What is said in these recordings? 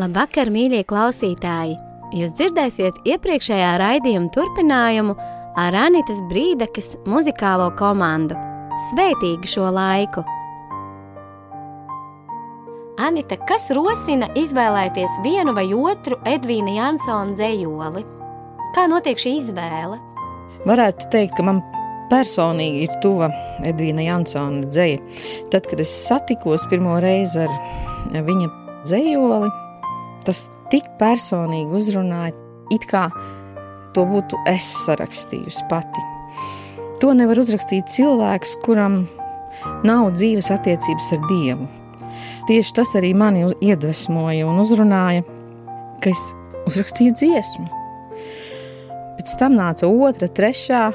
Labvakar, mīļie klausītāji! Jūs dzirdēsiet iepriekšējā raidījuma turpinājumu ar Anitas Brīdekas muzikālo komandu. Svētīgi šo laiku! Anita, kas rosina izvēlēties vienu vai otru Edvīna Jansona dzējoli? Kā notiek šī izvēle? Varētu teikt, ka man personīgi ir tuva Edvīna Jansona dzēja. Tad, kad es satikos pirmo reizi ar viņa dzējoli, tas tik personīgi uzrunāja, it kā to būtu es sarakstījusi pati. To nevar uzrakstīt cilvēks, kuram nav dzīves attiecības ar Dievu. Tieši tas arī mani iedvesmoja un uzrunāja, ka es uzrakstīju dziesmu. Pēc tam nāca otra, trešā.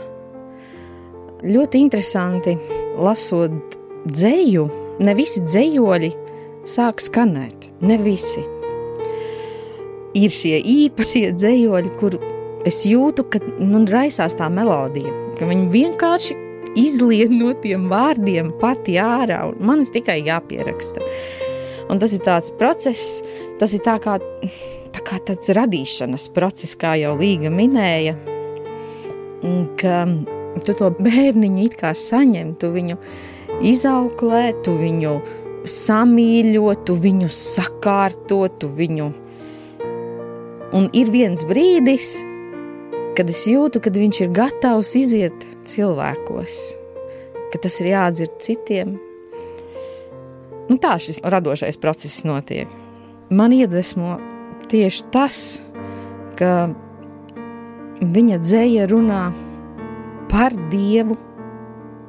Ļoti interesanti, lasot dzēju, ne visi dzējoļi sāk skanēt, ne visi ir šie īpašie dzējoļi, kur es jūtu, ka nu, raisās tā melodija, ka viņi vienkārši izliet no tiem vārdiem pati ārā, un man ir tikai jāpieraksta. Un tas ir tāds process, tas ir tā kā, tā kā tāds radīšanas process, kā jau Līga minēja, ka tu to bērniņu it kā saņem, tu viņu izauklē, tu viņu samīļo, tu viņu sakārto, tu viņu Un ir viens brīdis, kad es jūtu, ka viņš ir gatavs iziet cilvēkos, ka tas ir jādzird citiem. Un tā šis radošais process notiek. Man iedvesmo tieši tas, ka viņa dzēja runā par Dievu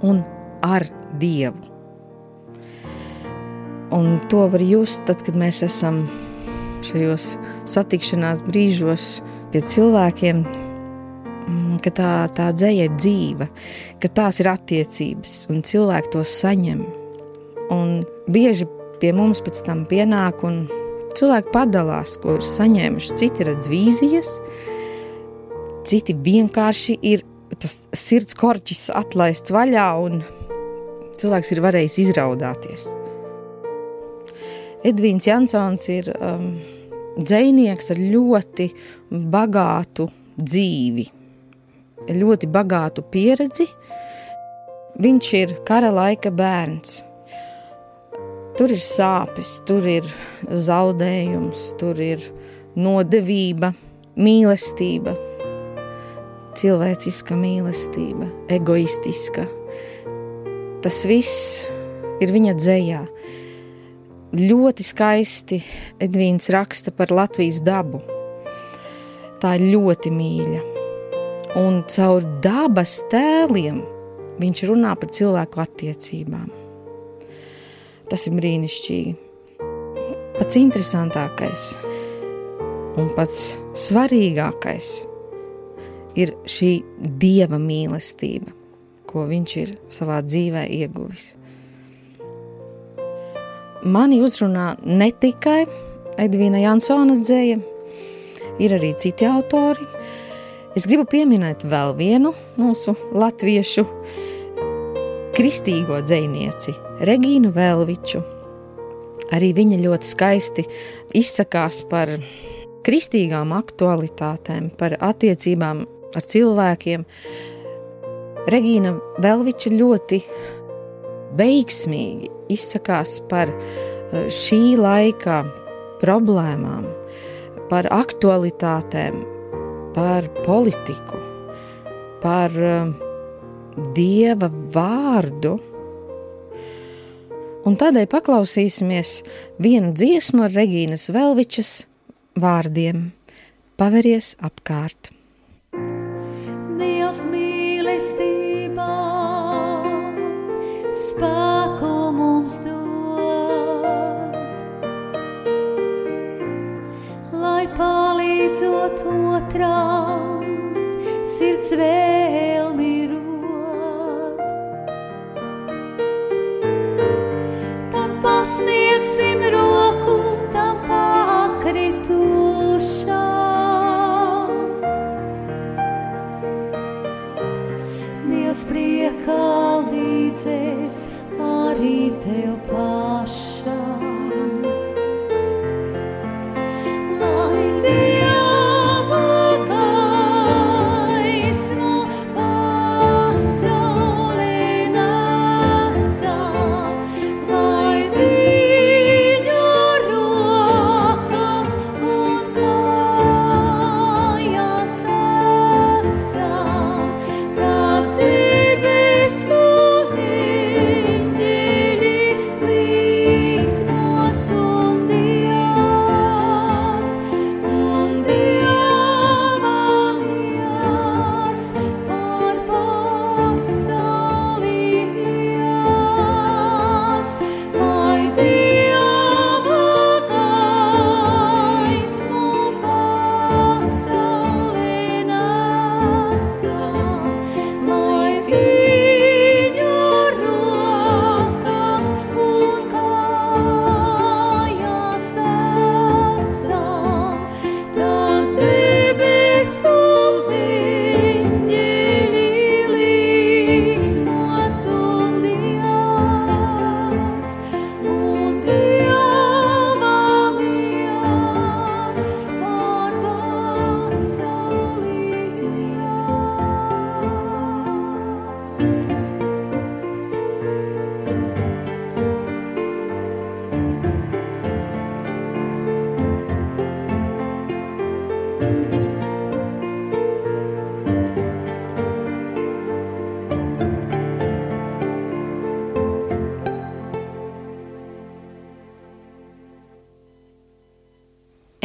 un ar Dievu. Un to var just tad, kad mēs esam šajos satikšanās brīžos pie cilvēkiem, mm, ka tā, tā dzēja ir dzīva, ka tās ir attiecības un cilvēki to saņem. Un bieži pie mums pēc tam pienāk un cilvēki padalās, ko ir saņēmuši. Citi redz vīzijas, citi vienkārši ir tas sirds korķis atlaists vaļā un cilvēks ir varējis izraudāties. Edvīns Jansons ir um, dzinieks ar ļoti bagātu dzīvi, ļoti bagātu pieredzi. Viņš ir kara laika bērns. Tur ir sāpes, tur ir zaudējums, tur ir nodevība, mīlestība, cilvēciska mīlestība, egoistiska. Tas viss ir viņa dzējā ļoti skaisti Edvīns raksta par Latvijas dabu. Tā ir ļoti mīļa. Un caur dabas tēliem viņš runā par cilvēku attiecībām. Tas ir brīnišķīgi. Pats interesantākais un pats svarīgākais ir šī dieva mīlestība, ko viņš ir savā dzīvē ieguvis mani uzrunā ne tikai Edvīna Jansona dzēja, ir arī citi autori. Es gribu pieminēt vēl vienu mūsu latviešu kristīgo dzinieci, Regīnu Velviču. Arī viņa ļoti skaisti izsakās par kristīgām aktualitātēm, par attiecībām ar cilvēkiem. Regīna Velviča ļoti veiksmīgi izsakās par eh, šī laika problēmām, par aktualitātēm, par politiku, par eh, dieva vārdu. Un tādēļ paklausīsimies vienu dziesmu ar Regīnas Velvičas vārdiem: Paveries apkārt! Palīdzot otram sirds vēlmi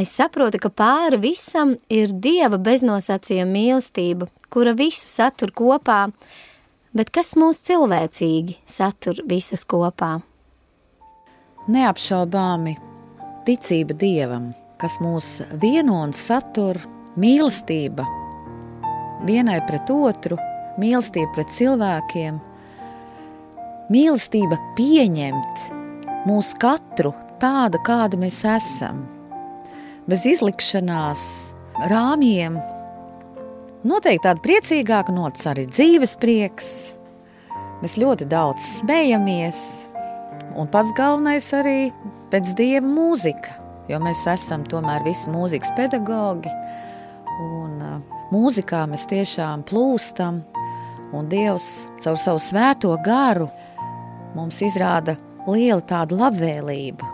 Es saprotu, ka pāri visam ir dieva beznosacījuma mīlestība, kura visu satur kopā, bet kas mūs cilvēcīgi satur visas kopā? Neapšaubāmi ticība dievam, kas mūs vieno un satur, mīlestība. Vienai pret otru, mīlestība pret cilvēkiem, mīlestība pieņemt mūs katru tādu, kāda mēs esam bez izlikšanās, rāmjiem. Noteikti tāda priecīgāka nots arī dzīves prieks. Mēs ļoti daudz smejamies, un pats galvenais arī pēc dieva mūzika, jo mēs esam tomēr visi mūzikas pedagogi, un mūzikā mēs tiešām plūstam, un Dievs caur savu svēto garu mums izrāda lielu tādu labvēlību,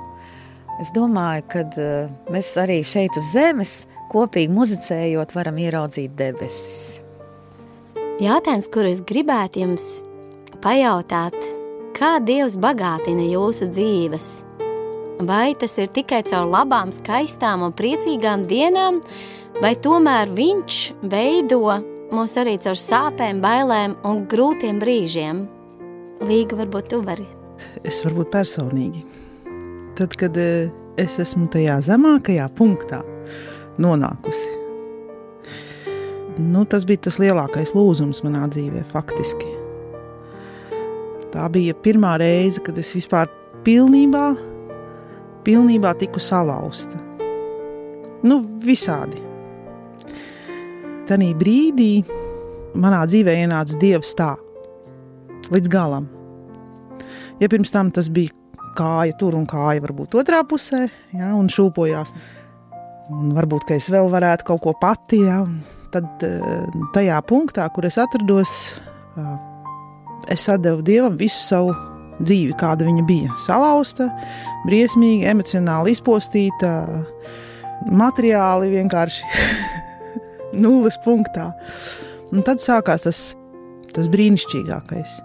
Es domāju, ka uh, mēs arī šeit uz zemes kopīgi muzicējot, varam ieraudzīt debesis. Jātājums, kur es gribētu jums pajautāt, kā Dievs bagātina jūsu dzīves? Vai tas ir tikai caur labām, skaistām un priecīgām dienām, vai tomēr Viņš veido mūs arī caur sāpēm, bailēm un grūtiem brīžiem? Līga, varbūt tu vari. Es varbūt personīgi tad, kad e, es esmu tajā zemākajā punktā nonākusi. Nu, tas bija tas lielākais lūzums manā dzīvē, faktiski. Tā bija pirmā reize, kad es vispār pilnībā, pilnībā tiku salauzta. Nu, visādi. Tanī brīdī manā dzīvē ienāca dievs tā, līdz galam. Ja pirms tam tas bija kāja tur un kāja varbūt otrā pusē, ja, un šūpojās. Un varbūt es vēl varētu kaut ko pati. Ja, tad eh, tajā punktā, kur es atrados, eh, es devu dievam visu savu dzīvi, kāda viņa bija. Salauzta, briesmīga, emocionāli izpostīta, materiāli vienkārši nulles punktā. Un tad sākās tas, tas brīnišķīgākais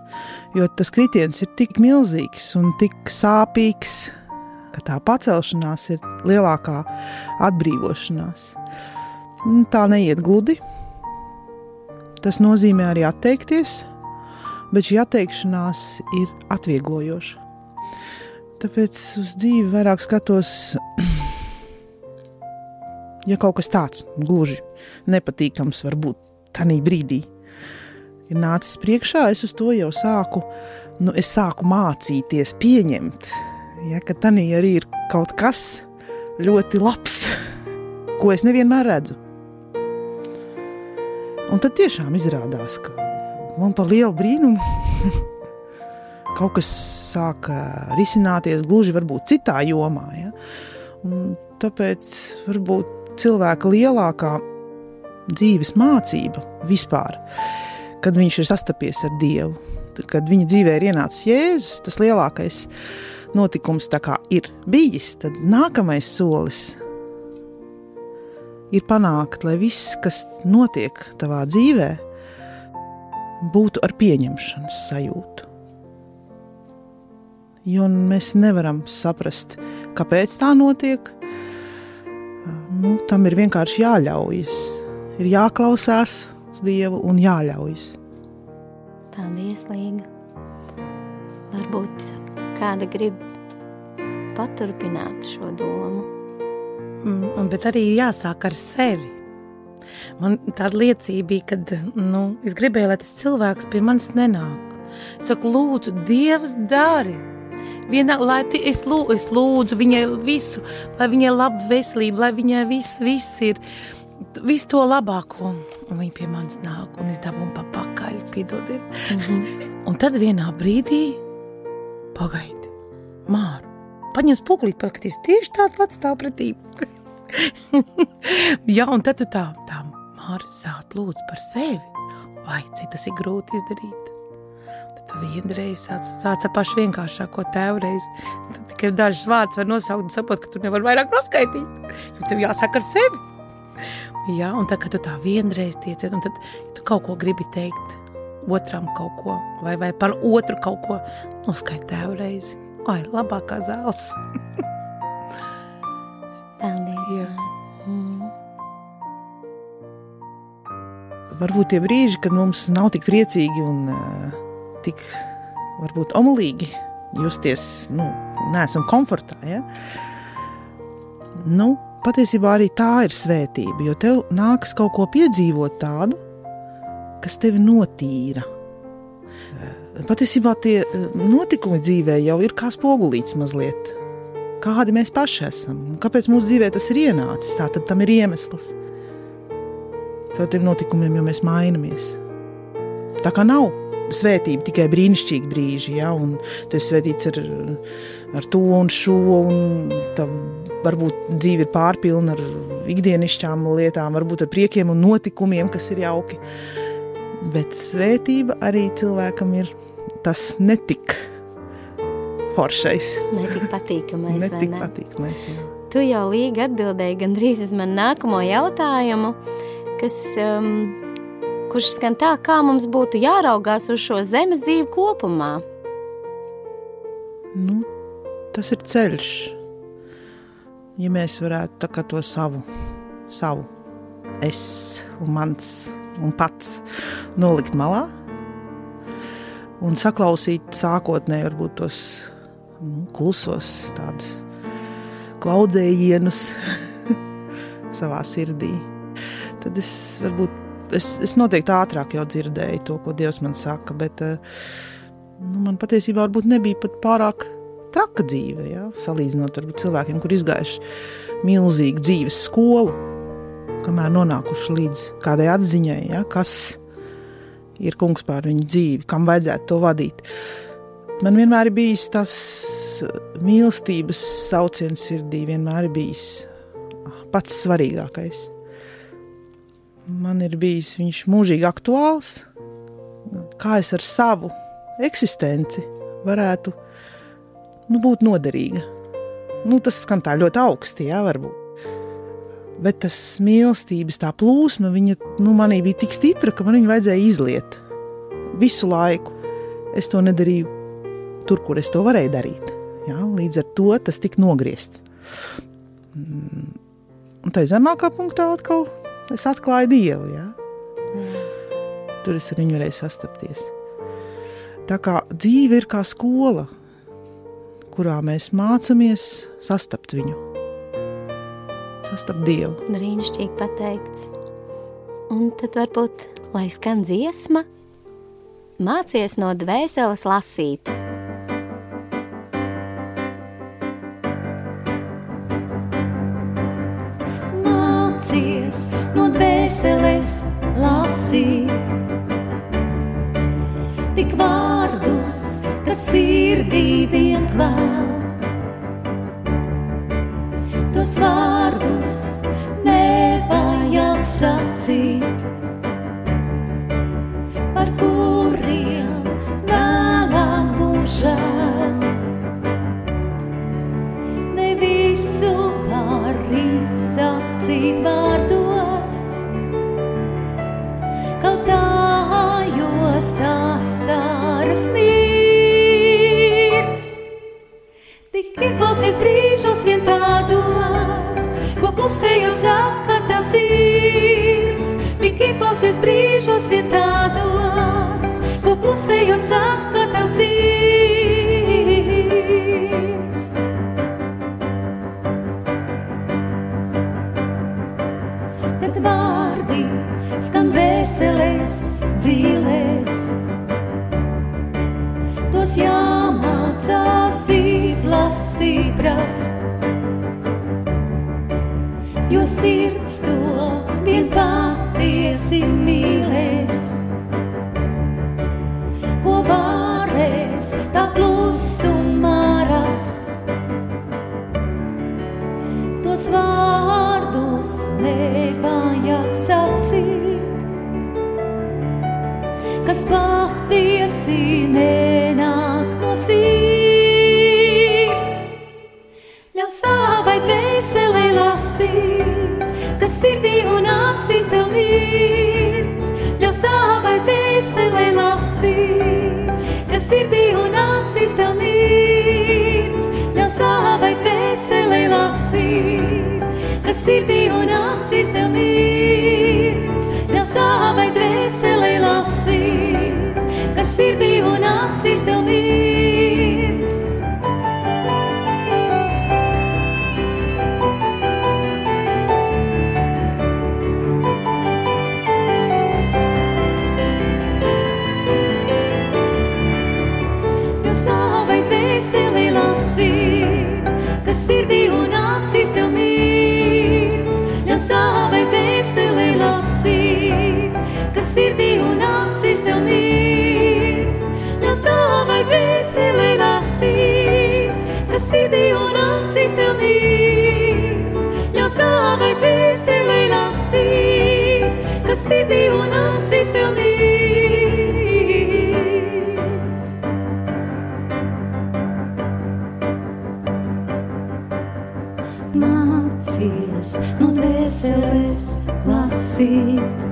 jo tas kritiens ir tik milzīgs un tik sāpīgs, ka tā pacelšanās ir lielākā atbrīvošanās. Tā neiet gludi. Tas nozīmē arī atteikties, bet šī atteikšanās ir atvieglojoša. Tāpēc uz dzīvi vairāk skatos, ja kaut kas tāds gluži nepatīkams var būt tajā brīdī ir nācis priekšā, es uz to jau sāku, nu, es sāku mācīties, pieņemt, ja, ka tanī arī ir kaut kas ļoti labs, ko es nevienmēr redzu. Un tad tiešām izrādās, ka man par lielu brīnumu kaut kas sāka risināties gluži varbūt citā jomā. Ja? Un tāpēc varbūt cilvēka lielākā dzīves mācība vispār kad viņš ir sastapies ar Dievu. Kad viņa dzīvē ir ienācis Jēzus, tas lielākais notikums ir bijis, tad nākamais solis ir panākt, lai viss, kas notiek tavā dzīvē, būtu ar pieņemšanas sajūtu. Jo mēs nevaram saprast, kāpēc tā notiek. Nu, tam ir vienkārši jāļaujas, ir jāklausās, Dievu un jāļaujas. Paldies, Līga! Varbūt kāda grib paturpināt šo domu. Mm, bet arī jāsāk ar sevi. Man tāda liecība bija, kad nu, es gribēju, lai tas cilvēks pie manis nenāk. Es saku, lūdzu, Dievs, dari! Vienā, lai es, lūdzu, es lūdzu viņai visu, lai viņai laba veselība, lai viņai viss, viss ir visu to labāko. Un viņi pie manis nāk, un es dabūju pa pakaļ, piedodiet. Mm -hmm. un tad vienā brīdī, pagaidi, māra, paņem spūklīt, paskatīs, tieši tāds pats stāv pretī. Jā, un tad tu tā, tā māra sāk lūdzu par sevi. Vai cik tas ir grūti izdarīt? Tad tu vienreiz sāc, sāc ar pašu vienkāršāko tēvreiz. Tad tikai dažas vārdas var nosaukt un sapot, ka tu nevar vairāk noskaitīt. Jo tev jāsāk ar sevi. Ja, un tā kā tu tā vienreiz tieciet, un tad ja tu kaut ko gribi teikt otram kaut ko, vai, vai par otru kaut ko, noskaidro tēvu reizi. Ai, labākā zāles! Paldies! Jā. Mm. Varbūt tie brīži, kad mums nav tik priecīgi un uh, tik varbūt omulīgi justies, nu, neesam komfortā, ja? Nu, patiesībā arī tā ir svētība, jo tev nākas kaut ko piedzīvot tādu, kas tevi notīra. Patiesībā tie notikumi dzīvē jau ir kā spogulīts mazliet. Kādi mēs paši esam un kāpēc mūsu dzīvē tas ir ienācis? Tā tad tam ir iemesls. Caur tiem notikumiem jau mēs mainamies. Tā kā nav svētība tikai brīnišķīgi brīži, ja, un tu esi svētīts ar, ar to un šo, un tā varbūt dzīve ir pārpilna ar ikdienišķām lietām, varbūt ar priekiem un notikumiem, kas ir jauki. Bet svētība arī cilvēkam ir tas netik foršais. Netik patīkamais. Netik ne? patīkamais. jā. Tu jau līgi atbildēji gandrīz uz manu nākamo jautājumu, kas, um, kurš skan tā, kā mums būtu jāraugās uz šo zemes dzīvi kopumā. Nu, tas ir ceļš. Ja mēs varētu to savu, savu es un mans un pats nolikt malā un saklausīt sākotnēji varbūt tos nu, klusos tādus klaudzējienus savā sirdī. Tad es varbūt, es, es noteikti ātrāk jau dzirdēju to, ko Dievs man saka, bet eh, nu, man patiesībā varbūt nebija pat pārāk traka dzīve. Ja? Salīdzinot ar cilvēkiem, kur izgājuši milzīgu dzīves skolu, kamēr nonākuši līdz kādai atziņai, ja? kas ir kungs pār viņu dzīvi, kam vajadzētu to vadīt. Man vienmēr ir bijis tas mīlestības sauciens sirdī, vienmēr ir bijis pats svarīgākais. Man ir bijis viņš mūžīgi aktuāls, kā es ar savu eksistenci varētu nu, būt noderīga. Nu, tas skan tā ļoti augsti, jā, varbūt. Bet tas mīlestības tā plūsma, viņa nu, manī bija tik stipra, ka man viņu vajadzēja izliet visu laiku. Es to nedarīju tur, kur es to varēju darīt. Jā, līdz ar to tas tika nogriezts. Mm, Un tā zemākā punktā atkal es atklāju Dievu. Jā. Tur es ar viņu varēju sastapties. Tā kā dzīve ir kā skola, kurā mēs mācāmies sastapt viņu, sastapt Dievu. Brīnišķīgi pateikts. Un tad varbūt, lai skan dziesma, mācies no dvēseles lasīt. Mācies no dvēseles lasīt tik vārdus, kas sirdī vien kvēl. Tos vārdus nevajag sacīt, brīžos vien tādos, ko klusējot saka tev sirds. Tik ieklausies brīžos vien tādos, ko klusējot saka tev sirds. Kad vārdi skan vēselēs, dzīvēs, tos jāmācās izlasīt, rast. Sirds to vien patiesi mīlēs, sirdī un acīs tev mīl. Mācies no dvēseles lasīt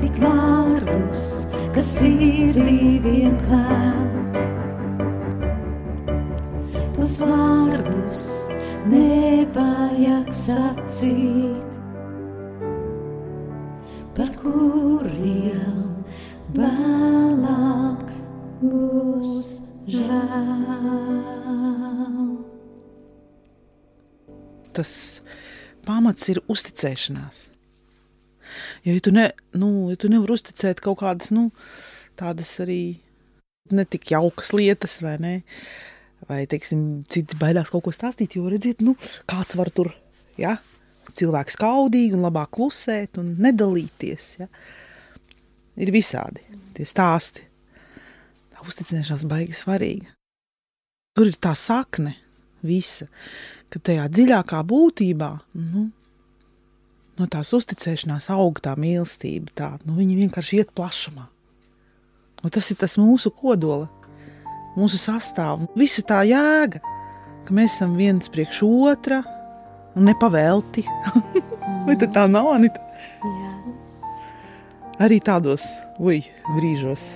tik vārdus, kas sirdī vien klāt. Tos vārdus nevajag sacīt, pamats ir uzticēšanās. Jo, ja tu, ne, nu, ja tu nevari uzticēt kaut kādas nu, tādas arī netik jaukas lietas, vai ne? Vai, teiksim, citi baidās kaut ko stāstīt, jo, redziet, nu, kāds var tur, ja? cilvēks kaudīgi un labāk klusēt un nedalīties, ja? Ir visādi tie stāsti. Tā uzticēšanās baigi svarīga. Tur ir tā sakne visa ka tajā dziļākā būtībā nu, no tās uzticēšanās aug tā mīlestība. Tā, nu, viņa vienkārši iet plašumā. Un tas ir tas mūsu kodola, mūsu sastāvs, visa tā jēga, ka mēs esam viens priekš otra un nepavēlti. Vai tā nav? Anita? Jā. Arī tādos uj, brīžos,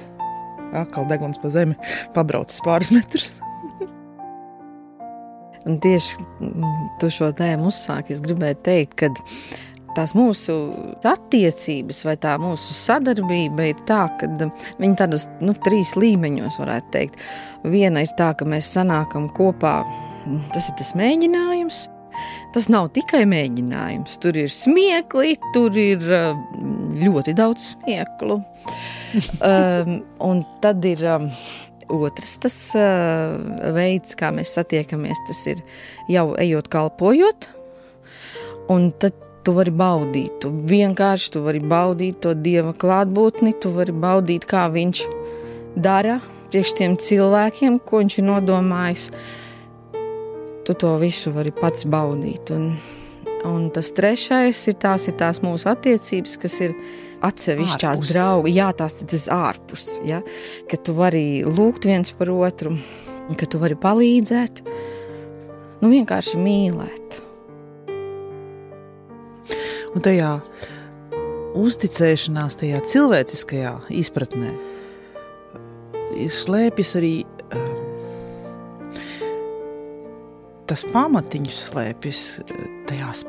atkal deguns pa zemi, pabraucis pāris metrus. Un tieši mm, tu šo tēmu uzsāki. Es gribēju teikt, ka tās mūsu attiecības vai tā mūsu sadarbība ir tā, ka viņi tādos nu, trīs līmeņos varētu teikt. Viena ir tā, ka mēs sanākam kopā, tas ir tas mēģinājums. Tas nav tikai mēģinājums. Tur ir smiekli, tur ir ļoti daudz smieklu. um, un tad ir um, Otrs tas uh, veids, kā mēs satiekamies, tas ir jau ejot, kalpojot. Un tad tu vari baudīt, tu vienkārši tu vari baudīt to dieva klātbūtni, tu vari baudīt, kā viņš dara priekš tiem cilvēkiem, ko viņš ir nodomājis. Tu to visu vari pats baudīt. Un, un tas trešais ir tās, ir tās mūsu attiecības, kas ir atsevišķās draugi, jā, tās tas ārpus, ja, ka tu vari lūgt viens par otru, ka tu vari palīdzēt, nu vienkārši mīlēt. Un tajā uzticēšanās, tajā cilvēciskajā izpratnē, slēpjas arī um, tas pamatiņš, slēpjas tajās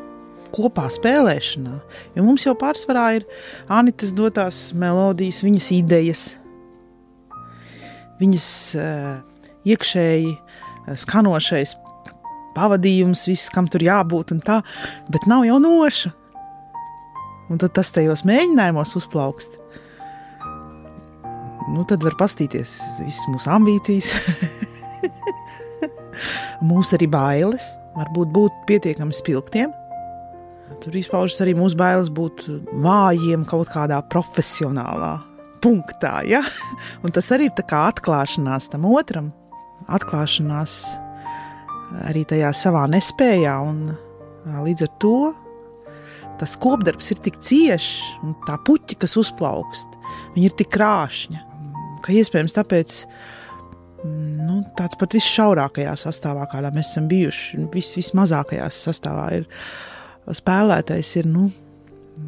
kopā spēlēšanā. Jo mums jau pārsvarā ir Anitas dotās melodijas, viņas idejas, viņas uh, iekšēji uh, skanošais pavadījums, viss, kam tur jābūt, un tā, bet nav jau noša. Un tad tas tajos mēģinājumos uzplaukst. Nu, tad var pastīties visas mūsu ambīcijas, mūsu arī bailes, varbūt būt pietiekami spilgtiem, Tur izpaužas arī mūsu bailes būt vājiem kaut kādā profesionālā punktā. Ja? Un tas arī ir atklāšanās tam otram, atklāšanās arī tajā savā nespējā. Un, līdz ar to tas kopdarbs ir tik ciešs, un tā puķa, kas uzplaukst, ir tik krāšņa, ka iespējams tāpēc. Nu, tāds pat visšaurākajā sastāvā, kādā mēs esam bijuši, vis, vismazākajā sastāvā, ir spēlētais ir nu,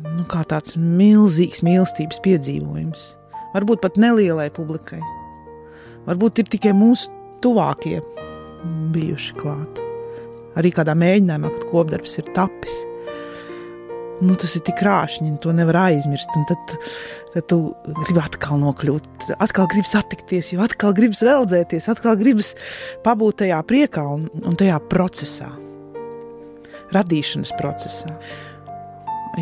nu, tāds milzīgs mīlestības piedzīvojums. Varbūt pat nelielai publikai. Varbūt ir tikai mūsu tuvākie bijuši klāt. Arī kādā mēģinājumā, kad kopdarbs ir tapis. Nu, tas ir tik krāšņi, to nevar aizmirst. Un tad, tad tu gribi atkal nokļūt, atkal gribi satikties, jau atkal gribi veldzēties, atkal gribi pabūt tajā priekā un, un tajā procesā radīšanas procesā.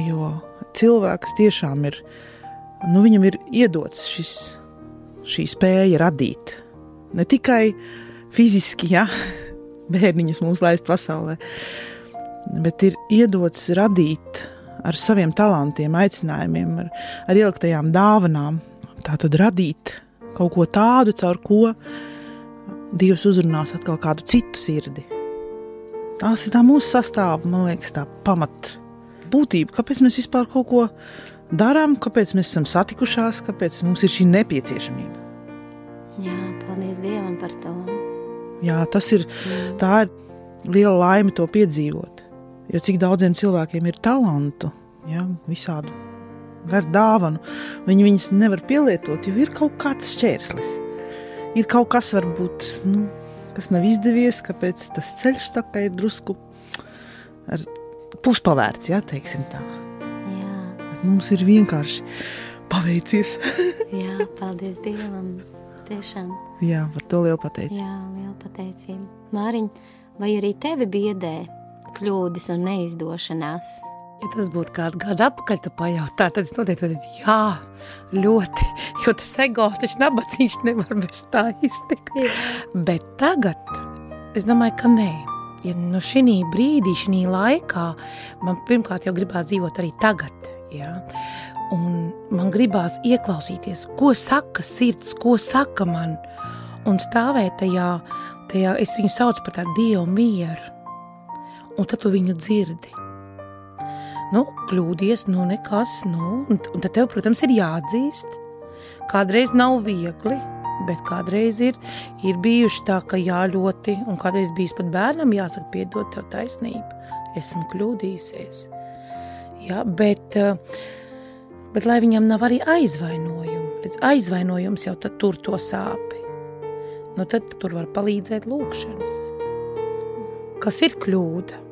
Jo cilvēks tiešām ir, nu, viņam ir iedots šis, šī spēja radīt. Ne tikai fiziski, ja bērniņus mūs laist pasaulē, bet ir iedots radīt ar saviem talantiem, aicinājumiem, ar, ar ieliktajām dāvanām. Tā tad radīt kaut ko tādu, caur ko Dievs uzrunās atkal kādu citu sirdi. Tās ir tā mūsu sastāvā, man liekas, tā pamat būtība, kāpēc mēs vispār kaut ko darām, kāpēc mēs esam satikušās, kāpēc mums ir šī nepieciešamība. Jā, paldies Dievam par to. Jā, tas ir, tā ir liela laime to piedzīvot. Jo cik daudziem cilvēkiem ir talantu, ja, visādu garu dāvanu, viņi viņus nevar pielietot, jo ir kaut kāds šķērslis. Ir kaut kas, varbūt, nu, kas nav izdevies, kāpēc tas ceļš tā kā ir drusku ar puspavērts, ja teiksim tā. Jā, Bet mums ir vienkārši paveicies. jā paldies Dievam. Tiešām. Jā, par to lielu pateicību. Jā, liela pateicība. Māriņ, vai arī tevi biedē kļūdas un neizdošanās? Ja tas būtu kādu gadu atpakaļ, tad pajautā, tad es noteikti teicu, jā, ļoti, jo tas ego, taču nabadzīgs nevar bez tā iztikt. Bet tagad es domāju, ka nē. Ja no šī brīdī, šī laikā, man pirmkārt jau gribās dzīvot arī tagad. Ja? Un man gribās ieklausīties, ko saka sirds, ko saka man. Un stāvēt tajā, tajā es viņu saucu par tādu dievu mieru. Un tad tu viņu dzirdi. Nu, kļūdies, nu nekas, nu, un, un tad tev, protams, ir jāatzīst. Kādreiz nav viegli, bet kādreiz ir, ir bijuši tā, ka jā, ļoti, un kādreiz bijis pat bērnam jāsaka, piedod tev taisnību, esmu kļūdījusies. Jā, bet, eh, bet lai viņam nav arī aizvainojumu, redz, aizvainojums jau tad tur to sāpi. Nu, tad tur var palīdzēt lūkšanas. Kas ir kļūda?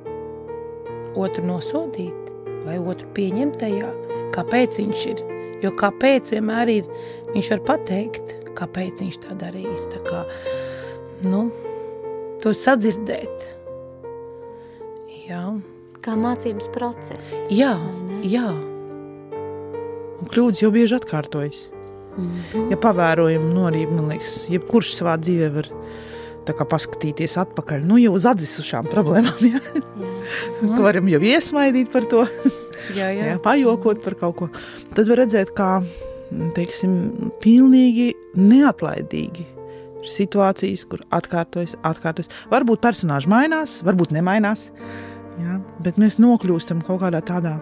Otru nosodīt vai otru pieņemt tajā, kāpēc viņš ir. Jo kāpēc vienmēr ir, viņš var pateikt, kāpēc viņš tā darījis. Tā kā, nu, to sadzirdēt. Jā, Kā mācības process. jā, jā. Un kļūdas jau bieži atkārtojas. Mhm. Ja pavērojam, no arī, man liekas, jebkurš savā dzīvē var paskatīties atpakaļ, nu jau uz atdzisušām problēmām. Ja? Jā. Ka varam jau iesmaidīt par to, jā, jā. ja? pajokot par kaut ko. Tad var redzēt, kā teiksim, pilnīgi neatlaidīgi ir situācijas, kur atkārtojas, atkārtojas. Varbūt personāži mainās, varbūt nemainās, ja? bet mēs nokļūstam kaut kādā tādā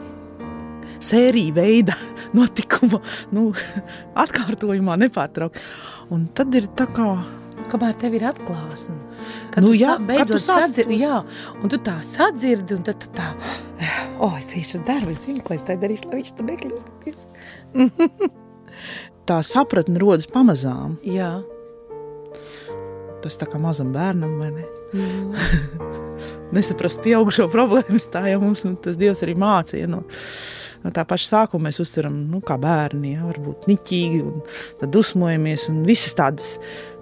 sērija veida notikuma, nu, atkārtojumā nepārtraukti. Un tad ir tā kā Kamēr tev ir atklāsme, Nu tu jā, kad beidzot sadzirdi, jā, un tu tā sadzirdi, un tad tu tā, oh, es īšu darbu, es zinu, ko es tā darīšu, lai viņš tur nekļūdīs. tā sapratne rodas pamazām. Jā, Tas tā kā mazam bērnam, vai ne? Mhm. Nesaprast pieaugušo problēmas, tā jau mums tas Dievs arī mācīja. No, no tā paša sākuma mēs uztveram, nu, kā bērni, ja, varbūt niķīgi, un tad dusmojamies, un visas tādas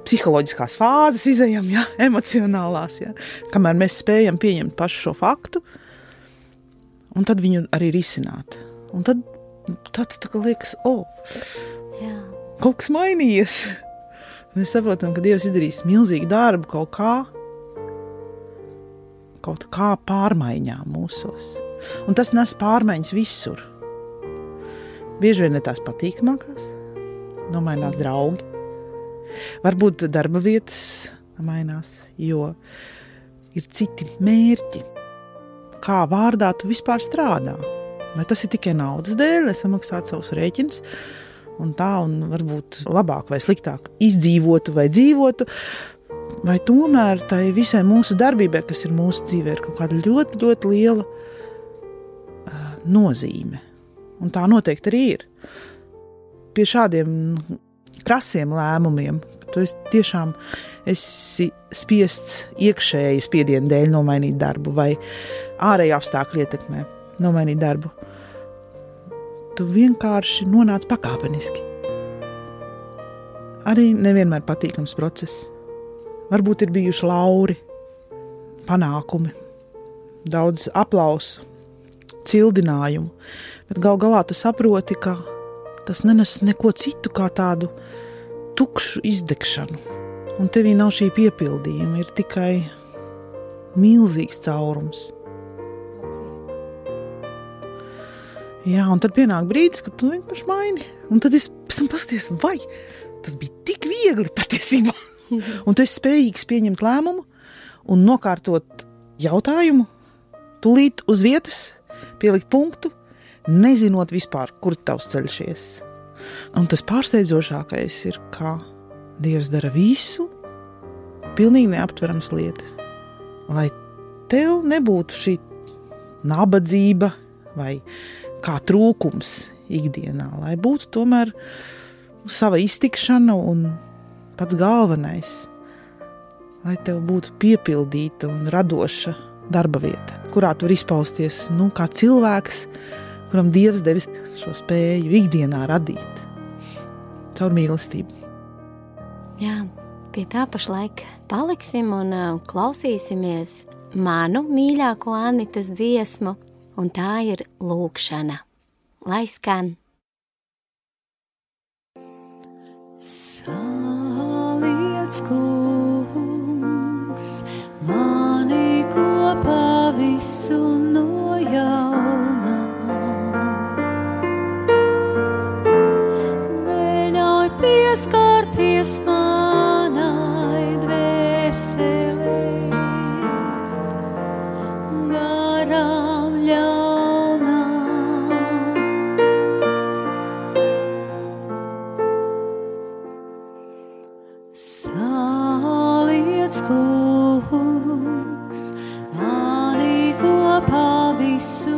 psiholoģiskās fāzes izējām, ja, emocionālās, ja, kamēr mēs spējam pieņemt pašu šo faktu, un tad viņu arī risināt. Un tad tāds tā liekas, o, oh, Jā. kaut kas mainījies. Mēs saprotam, ka Dievs izdarīs milzīgu darbu kaut kā, kaut kā pārmaiņām mūsos. Un tas nes pārmaiņas visur. Bieži vien ne tās patīkamākās, nomainās draugi. Varbūt darba vietas mainās, jo ir citi mērķi. Kā vārdā tu vispār strādā? Vai tas ir tikai naudas dēļ, lai samaksātu savus rēķinus? un tā, un varbūt labāk vai sliktāk izdzīvotu vai dzīvotu. Vai tomēr tai visai mūsu darbībai, kas ir mūsu dzīvē, ir kaut kāda ļoti, ļoti liela uh, nozīme. Un tā noteikti arī ir. Pie šādiem krasiem lēmumiem, tu tiešām esi spiests iekšēji spiedienu dēļ nomainīt darbu, vai ārēji apstākļi ietekmē nomainīt darbu tu vienkārši nonāc pakāpeniski. Arī nevienmēr patīkams process. Varbūt ir bijuši lauri, panākumi, daudz aplausu, cildinājumu, bet gal galā tu saproti, ka tas nenes neko citu kā tādu tukšu izdegšanu. Un tevī nav šī piepildījuma, ir tikai milzīgs caurums. Jā, un tad pienāk brīdis, kad tu vienkārši maini. Un tad es paskaties, vai tas bija tik viegli patiesībā. un tu esi spējīgs pieņemt lēmumu un nokārtot jautājumu tūlīt uz vietas, pie pielikt punktu, nezinot vispār, kur tavs ceļš ies. Un tas pārsteidzošākais ir, ka Dievs dara visu, pilnīgi neaptverams lietas. Lai tev nebūtu šī nabadzība vai kā trūkums ikdienā, lai būtu tomēr sava iztikšana un pats galvenais, lai tev būtu piepildīta un radoša darba vieta, kurā tur izpausties nu, kā cilvēks, kuram Dievs devis šo spēju ikdienā radīt caur mīlestību. Jā, pie tā pašlaik paliksim un uh, klausīsimies manu mīļāko Anitas dziesmu, un tā ir lūkšana. Lai skan! Saliec, kungs, mani kopā visu no Saliec, kungs, mani kopā visu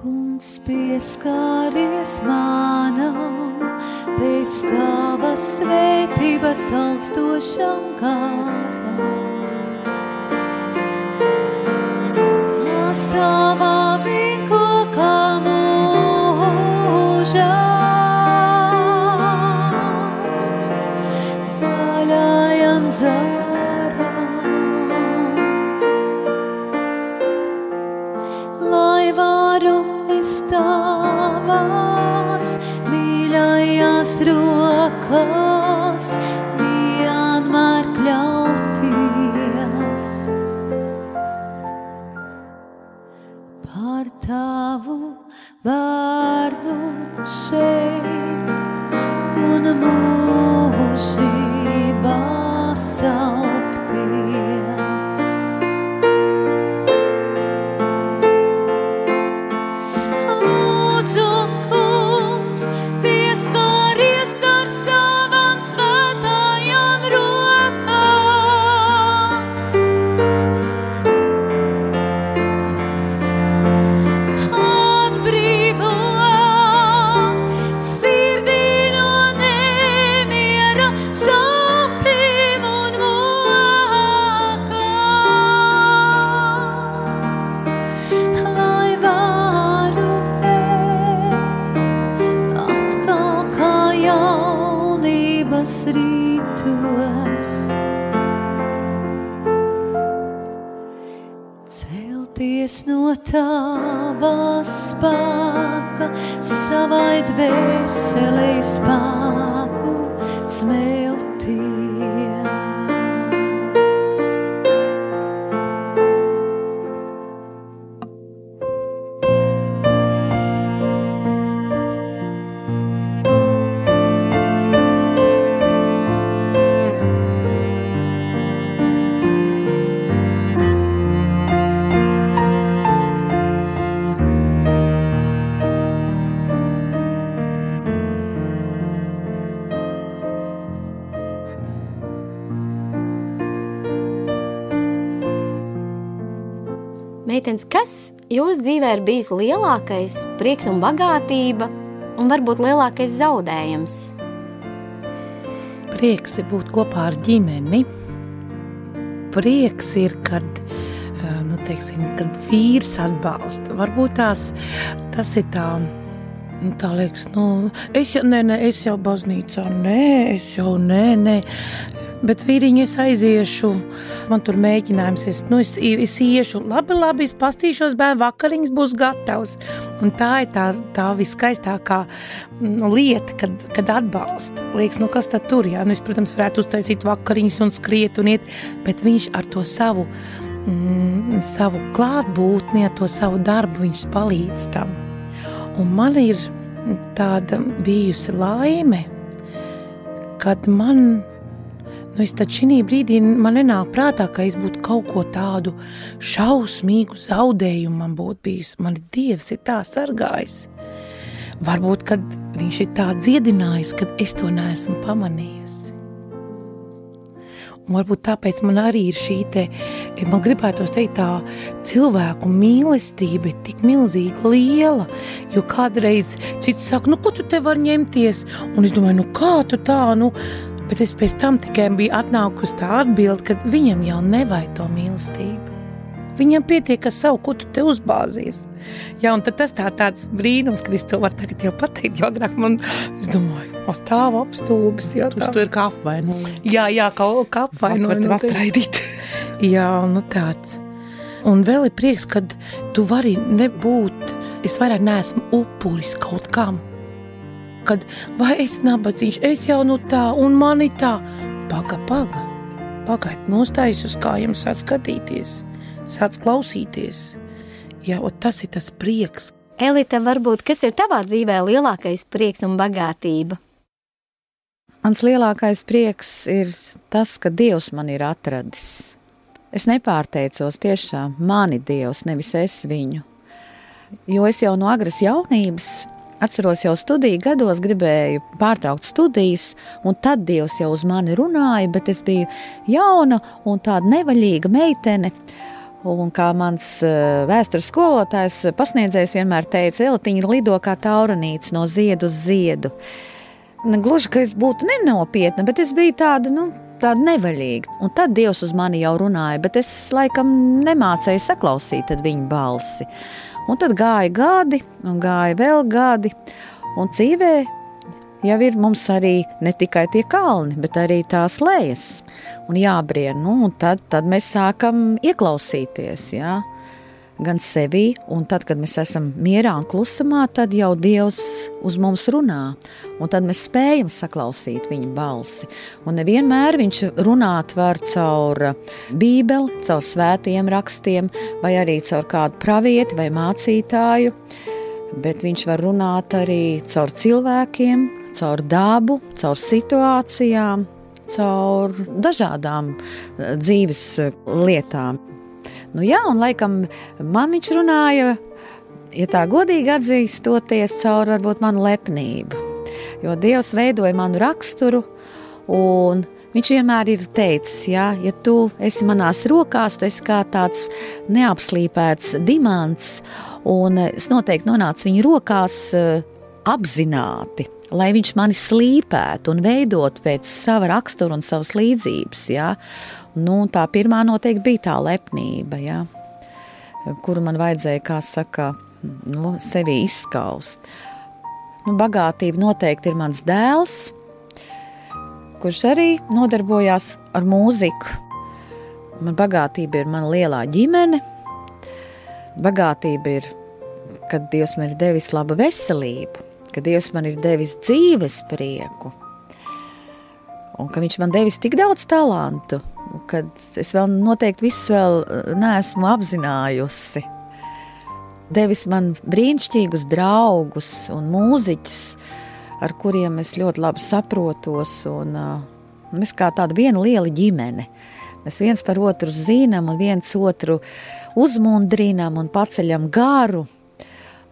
Kungs pieskaries manam, pēc tavas svētības augstošam kāram. Kā savā vīnkokā mūžā, zaļajam kas jūsu dzīvē ir bijis lielākais prieks un bagātība, un varbūt lielākais zaudējums? Prieks ir būt kopā ar ģimeni. Prieks ir, kad, eh, nu, teiksim, kad vīrs atbalsta. Varbūt tās, tas ir tā, tā liekas, nu, es jau, nē, nē, es jau baznīcā, nē, es jau, nē, nē. Bet vīriņi es aiziešu, man tur mēģinājums, es, nu, es, es iešu, labi, labi, es pastīšos, bērnu vakariņas būs gatavs. Un tā ir tā, tā viskaistākā nu, lieta, kad, kad atbalsta. Liekas, nu kas tad tur, jā, nu es, protams, varētu uztaisīt vakariņas un skriet un iet, bet viņš ar to savu, mm, savu klātbūtni, ar to savu darbu, viņš palīdz tam. Un man ir tāda bijusi laime, kad man Nu, es taču šī brīdī man nenāk prātā, ka es būtu kaut ko tādu šausmīgu zaudējumu man būtu bijis. Man Dievs ir tā sargājis. Varbūt, kad viņš ir tā dziedinājis, kad es to neesmu pamanījusi. Varbūt tāpēc man arī ir šī te, man gribētos teikt, tā cilvēku mīlestība ir tik milzīga liela, jo kādreiz cits saka, nu, ko tu te var ņemties? Un es domāju, nu, kā tu tā, nu, Bet es pēc tam tikai biju atnākusi tā atbilde, ka viņam jau nevajag to mīlestību. Viņam pietiek ar savu, ko tu te uzbāzies. Jā, un tas tā, tāds brīnums, ka es to varu tagad jau pateikt, jo agrāk man, o stāv apstulbis. Jā, tā. Tu ir kā apvainojums. Jā, jā, kā, kā apvainojums. var tev atraidīt. jā, nu tāds. Un vēl ir prieks, kad tu vari nebūt, es vairāk neesmu upuris kaut kam kad vai es nabadzīgs, es jau nu tā, un mani tā. Paga, paga, pagaid, nostājas uz kājām, sāc skatīties, sāc klausīties. Jā, tas ir tas prieks. Elita, varbūt kas ir tavā dzīvē lielākais prieks un bagātība? Mans lielākais prieks ir tas, ka Dievs man ir atradis. Es nepārteicos tiešām mani Dievs, nevis es viņu. Jo es jau no agras jaunības Atceros, jau studiju gados gribēju pārtraukt studijas, un tad Dievs jau uz mani runāja, bet es biju jauna un tāda nevaļīga meitene. Un kā mans uh, vēstures skolotājs, pasniedzējs vienmēr teica, Eltiņa lido kā tauranīts no ziedu uz ziedu. Gluži, ka es būtu nenopietna, bet es biju tāda, nu, tāda nevaļīga. Un tad Dievs uz mani jau runāja, bet es laikam nemācēju saklausīt viņa balsi. Un tad gāja gadi, un gāja vēl gadi, un dzīvē jau ir mums arī ne tikai tie kalni, bet arī tās lejas un jābrien. Nu, un tad, tad mēs sākam ieklausīties. Jā. Gan sevi, un tad, kad mēs esam mierā un klusumā, tad jau Dievs uz mums runā, un tad mēs spējam saklausīt viņa balsi. Un nevienmēr viņš runāt var caur Bībeli, caur svētiem rakstiem, vai arī caur kādu pravieti vai mācītāju, bet viņš var runāt arī caur cilvēkiem, caur dabu, caur situācijām, caur dažādām dzīves lietām. Nu, jā, un laikam man viņš runāja, ja tā godīgi atzīstoties, caur varbūt manu lepnību. Jo Dievs veidoja manu raksturu, un viņš vienmēr ir teicis, ja, ja tu esi manās rokās, tu esi kā tāds neapslīpēts dimants, un es noteikti nonācu viņa rokās eh, apzināti lai viņš mani slīpētu un veidotu pēc sava rakstura un savas līdzības. Ja? Nu, tā pirmā noteikti bija tā lepnība, ja? kuru man vajadzēja, kā saka, nu, sevi izskaust. Nu, bagātība noteikti ir mans dēls, kurš arī nodarbojās ar mūziku. Man bagātība ir mana lielā ģimene. Bagātība ir, kad Dievs man ir devis labu veselību, kad Dievs man ir devis dzīves prieku, un ka Viņš man devis tik daudz talantu, kad es vēl noteikti visu vēl eh, neesmu apzinājusi. Devis man brīnišķīgus draugus un mūziķus, ar kuriem es ļoti labi saprotos. Un, uh, mēs kā tāda viena liela ģimene. Mēs viens par otru zinām, un viens otru uzmundrinām un paceļam garu.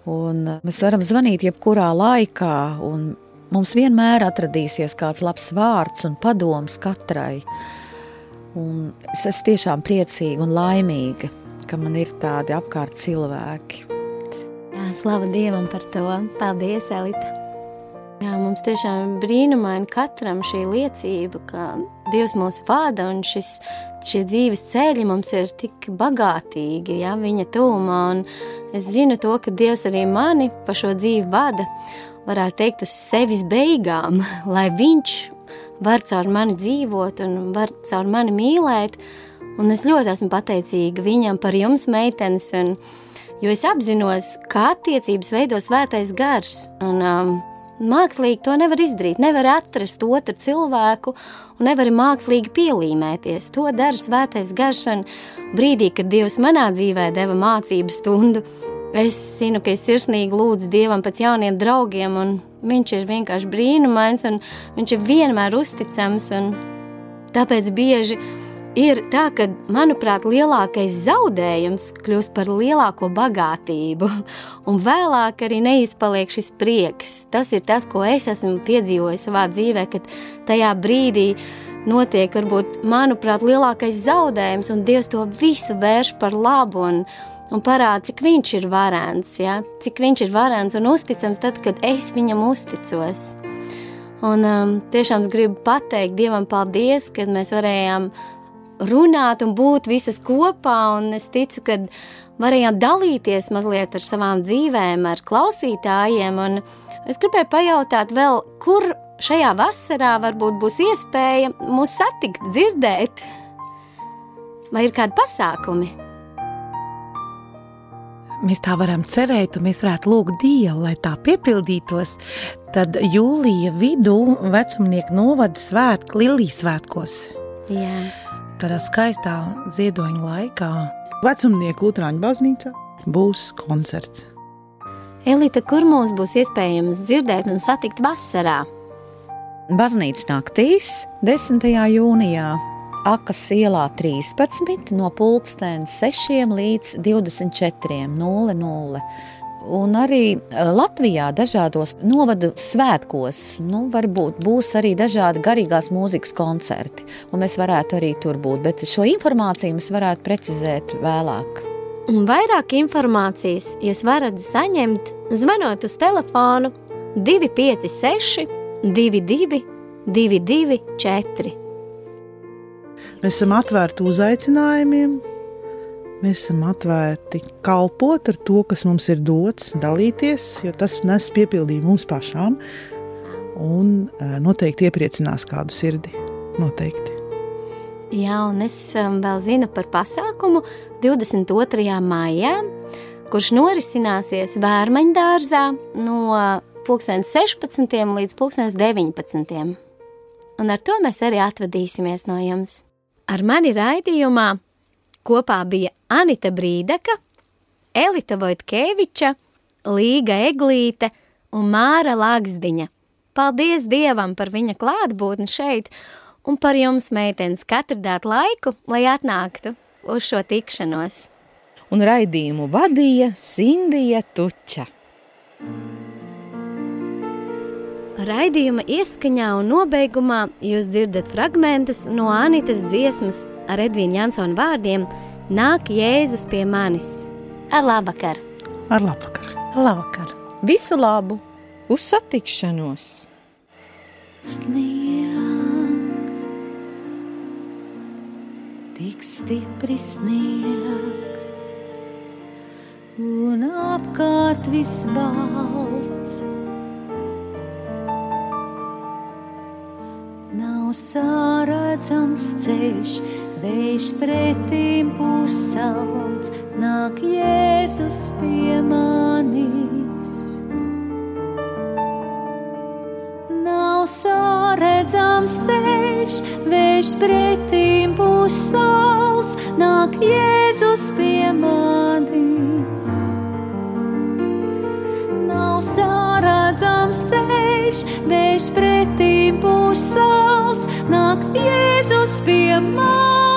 Un mēs varam zvanīt jebkurā laikā, un mums vienmēr atradīsies kāds labs vārds un padoms katrai. Un es esmu tiešām priecīga un laimīga, ka man ir tādi apkārt cilvēki. Jā, slava Dievam par to. Paldies, Elita! Jā, mums tiešām ir brīnumaini katram šī liecība, ka Dievs mūs vada un šis, šie dzīves ceļi mums ir tik bagātīgi, ja viņa tūmā. Es zinu to, ka Dievs arī mani pa šo dzīvi vada, varētu teikt, uz sevis beigām, lai viņš var caur mani dzīvot un var caur mani mīlēt. Un es ļoti esmu pateicīga viņam par jums, meitenes, un, jo es apzinos, kā attiecības veido svētais gars. Un, um, Mākslīgi to nevar izdarīt. Nevar atrast otru cilvēku un nevar mākslīgi pielīmēties. To dara svētais gars. Un brīdī, kad Dievs manā dzīvē deva mācību stundu, es zinu, ka es sirsnīgi lūdzu Dievam pēc jauniem draugiem, un viņš ir vienkārši brīnumains, un viņš ir vienmēr uzticams. Tāpēc bieži ir tā, ka, manuprāt, lielākais zaudējums kļūst par lielāko bagātību, un vēlāk arī neizpaliek šis prieks. Tas ir tas, ko es esmu piedzīvojis savā dzīvē, kad tajā brīdī notiek, varbūt, manuprāt, lielākais zaudējums, un Dievs to visu vērš par labu. Un, un parāda, cik viņš ir varants, ja? cik viņš ir varants un uzticams tad, kad es viņam uzticos. Un um, tiešām es gribu pateikt Dievam paldies, kad mēs varējām runāt un būt visas kopā. Es ticu, ka varējām dalīties mazliet ar savām dzīvēm, ar klausītājiem. Es gribēju pajautāt, vēl, kur šajā vasarā varbūt būs iespēja mūs satikt, dzirdēt, vai ir kādi pasākumi. Mēs tā varam cerēt, un mēs varētu lūgt Dievu, lai tā piepildītos. Tad jūlija vidū vecumnieku novadu svētku Lilijas svētkos. Jā tādā skaistā ziedoņa laikā. Vecumnieku Lutāņu baznīcā būs koncerts. Elīte, kur mums būs iespējams dzirdēt un satikt vasarā? Baznīcas naktīs, 10. jūnijā, Akas ielā 13 no pulkstens 6 līdz 24.00 un arī e, Latvijā dažādos novadu svētkos nu, varbūt būs arī dažādi garīgās mūzikas koncerti, un mēs varētu arī tur būt, bet šo informāciju mēs varētu precizēt vēlāk. Un vairāk informācijas jūs varat saņemt, zvanot uz telefonu 256 22 224. Mēs esam atvērti uzaicinājumiem, Mēs esam atvērti kalpot ar to, kas mums ir dots, dalīties, jo tas nes piepildījumu mums pašām un noteikti iepriecinās kādu sirdi. Noteikti. Jā, un es vēl zinu par pasākumu 22. maijā, kurš norisināsies Vērmaņdārzā no 16. līdz 19. Un ar to mēs arī atvadīsimies no jums. Ar mani raidījumā Kopā bija Anita Brīdaka, Elita Vojtkeviča, Līga Eglīte un Māra Lāgsdiņa. Paldies Dievam par viņa klātbūtni šeit un par jums, meitenes, katru dāt laiku, lai atnāktu uz šo tikšanos. Un raidījumu vadīja Sindija Tuča. Raidījuma ieskaņā un nobeigumā jūs dzirdat fragmentus no Anitas dziesmas ar Edvīnu Jansonu vārdiem Nāk Jēzus pie manis. Ar labvakar! Ar labvakar! Labvakar! Visu labu! Uz satikšanos! Snieg, tik stipri snieg, un apkārt viss balts. Nav sāredzams ceļš, vējš pretīm pusalds, nāk Jēzus pie manis. Nav sāredzams ceļš, vējš pretīm pusalds, nāk Jēzus pie manis. Nav sāredzams ceļš, vējš pretīm pusalds nāk Jēzus pie manis.